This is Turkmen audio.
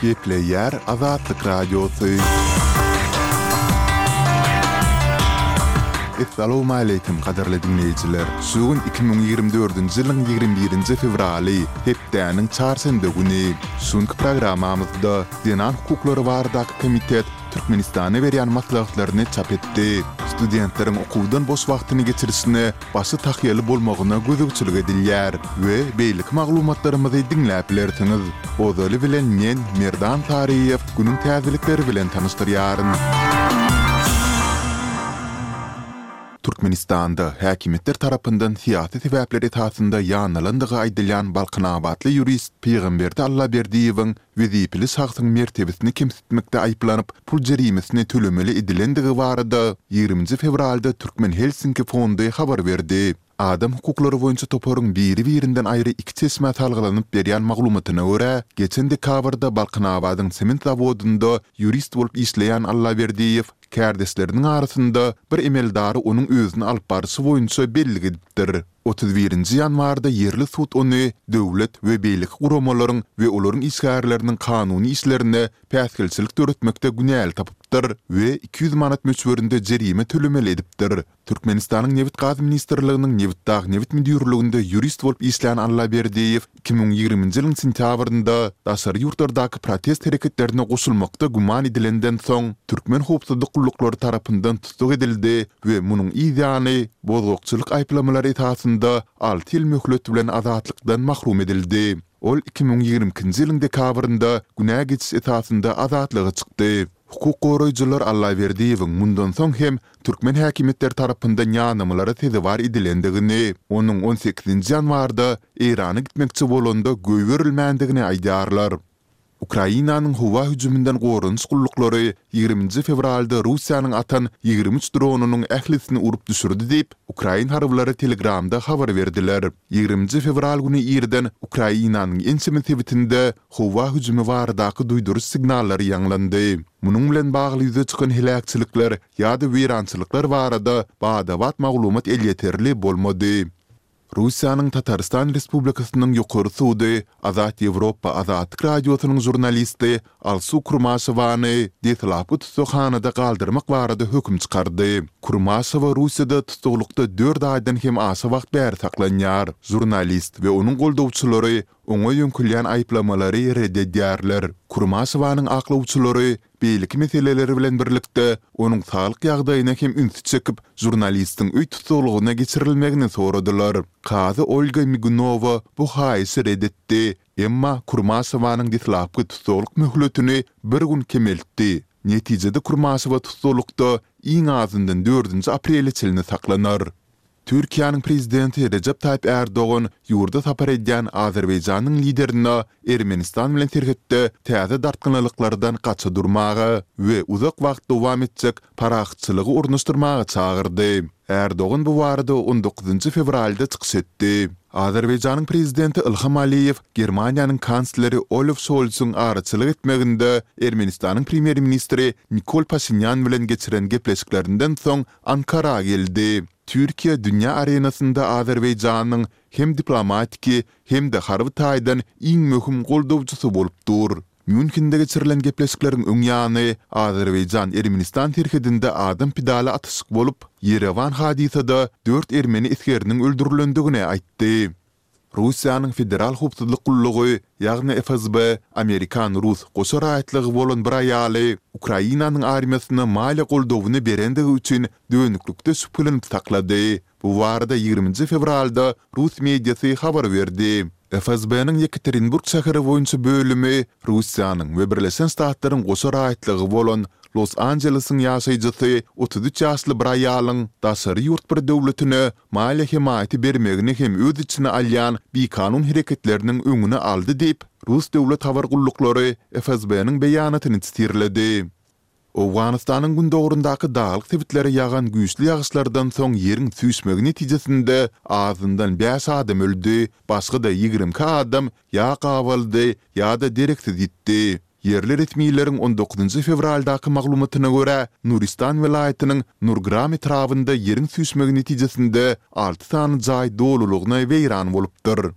Gepleýär Azatlyk Radiosy. Essalawmaleýkim, gadyrly diňleýjiler! Şu gün iki müň ýigrimi dördünji ýylyň ýigrimi birinji fewraly, hepdäniň çarşenbe güni. Şu günki programmamyzda Zenan hukuklary baradaky komitet Türkmenistana berýän maslahatlaryny çap etdi. Studentleriň okuwdan boş wagtyny geçirişine başy tahýaly bolmagyna gözegçilik edilýär we beýleki maglumatlarymyzy diňläp bilersiňiz. Ozaly bilen men, Merdan Saryýew, günüň täzelikleri bilen tanyşdyrýaryn. Türkmenistanda häkimiýetler tarapyndan syýasy sebäpler esasynda ýanylandygy aýdylýan balkanabatly ýurist Pygamberdi Allaberdiýewiň wezipeli şahsyň mertebesini kemsitmekde aýyplanyp, pul jerimesini tölemeli edilendigi barada ýigrimi nji fewralda Türkmen Helsinki fondy habar berdi. Adam hukuklary boýunça toparyň biri-birinden aýry iki çeşmä salgylanyp berýän maglumatyna görä, geçen dekabrda Balkanabadyň sement zawodynda ýurist bolup işleýän Allaberdiýew kärdeşleriniň arasynda bir emeldary onuň özüni alyp barşy boýunça bellik edipdir. Otuz birinji ýanwarda ýerli sud ony döwlet we beýleki guramalaryň we olaryň işgärleriniň kanuny işlerine päsgelçilik döretmekde günäli tapypdyr we iki ýüz manat möçberinde jerime tölemeli edipdir. Türkmenistanyň Nebitgaz ministrliginiň Nebitdag nebit müdirliginde ýurist bolup işlän Allaberdiýew Iki müň ýigriminji ýylyň sentýabrynda daşary ýurtlardaky protest hereketlerine goşulmakda güman edilenden soň, türkmen howpsuzlyk gulluklary tarapyndan tussag edildi we munuň yz ýany, bozgakçylyk aýyplamalary esasynda alty ýyl möhlet bilen azatlykdan mahrum edildi. Ol iki müň ýigrimi ikinji ýylyň dekabrynda günä geçiş esasynda azatlyga çykdy. Hukuk goraýjylar Allaberdiýewiň mundan soň hem türkmen häkimiýetleri tarapyndan ýanamalara sezewar edilendigini, onuň on sekizinji ýanwarda Eýrana gitmekçi bolanda goýberilmändigini aýdýarlar. Ukrainanyň howa hüjüminden goranyş gulluklary ýigriminji fewralda Russiýanyň atan ýigrimi üç dronynyň ählisini urup düşürdi diýip, ukrain harbylary Telegramda habar berdiler. Ýigriminji fewral güni irden Ukrainanyň ençeme sebitinde howa hüjümi baradaky duýduryş signallary ýaňlandy. Munuň bilen bagly ýüze çykan heläkçilikler ýa-da weýrançylyklar barada bada-bat maglumat elýeterli bolmady. Russiýanyň Tatarystan Respublikasynyň Ýokary sudy Azat Ýewropa Azatlyk Radiosynyň žurnalisti Alsu Kurmaşowany deslapky tussaghanada galdyrmak barada höküm çykardy. Kurmaşowa Russiýada tussaglykda dört aýdan hem aşa wagt bäri saklanýar. Žurnalist we onuň goldawçylary Oňa ýöňkülýän aýyplamalary ret edýärler. Kurmaşowanyň aklawçylary beýleki meseleler bilen birlikde, onuň saglyk ýagdaýyna hem ünsi çekip, žurnalistiň öý tussaglygyna geçirilmegini soradylar. Kazy Olga Migunowa bu haýyşy ret etdi, emma Kurmaşowanyň deslapky tussaglyk möhletini bir gün kemeltdi. Netijede Kurmaşowa tussaglykda iň azyndan dördünji aprele çenli saklanar. Türkiýäniň Prezidenti Rejep Taýyp Ärdogan ýurda sapar edýän Azerbaýjanyň Liderine Ermenistan bilen serhetde täze dartgynlylyklardan gaça durmaga we uzak wagt dowam etjek parahatçylygy ornaşdyrmaga çagyrdy. Ärdogan bu barada on dokuzynjy fewralda çykyş etdi. Azerbaýjanyň Prezidenti Ilham Aliýew Germaniýanyň Kansleri Olaf Şolsyň araçylyk etmeginde Ermenistanyň Premýer-ministri Nikol Paşinýan bilen geçiren gepleşiklerinden soň Ankara geldi. Türkiýe dünýä arenasynda Azerbaýjanyň hem diplomatiki, hem-de harby taýdan iň möhüm goldawçysy bolup dur. Mýunhende geçirilen gepleşikleriň öň ýany Azerbaýjan-Ermenistan serhedinde adam pidaly atyşyk bolup, Ýerewan hadysada dört ermeni esgeriniň öldürilendigini aýtdy. Russiýanyň Federal howpsuzlyk gullugy, ýagny FSB, amerikan-rus goşa raýatlygy bolan bir aýaly Ukrainanyň armiýasyna maliýe goldawyny berendigi üçin dönüklikde şübheleniip saklady. Bu barada ýigriminji fewralda rus mediasy habar berdi. FSB-niň Ýekaterinburg şäheri boýunça bölümi Russiýanyň we Birleşen Ştatlaryň goşa raýatlygy bolan Los-Anjelesiň ýaşaýjysy otuz üç ýaşly bir aýalyň daşary ýurt bir döwletine maliýe hemaýaty bermegini hem öz içine alýan bikanun hereketleriniň öňüni aldy diýip, rus döwlet habar gulluklary FSB-niň beýanatyny tirledi. Owganystanyň gündogaryndaky daglyk sebitlere ýagan güýçli ýagyşlardan soň ýeriň süýşmegi netijesinde azyndan bäş adam öldi, başga-da ýigrimi iki adam ýa gabaldy, ýa-da dereksiz ýitdi. Ýerli resmileriň on dokuzynjy fewraldaky maglumatyna görä, Nuristan welaýatynyň Nurgram etrabynda ýeriň süýşmegi netijesinde alty sany jaý dolulygyna weýran bolupdyr.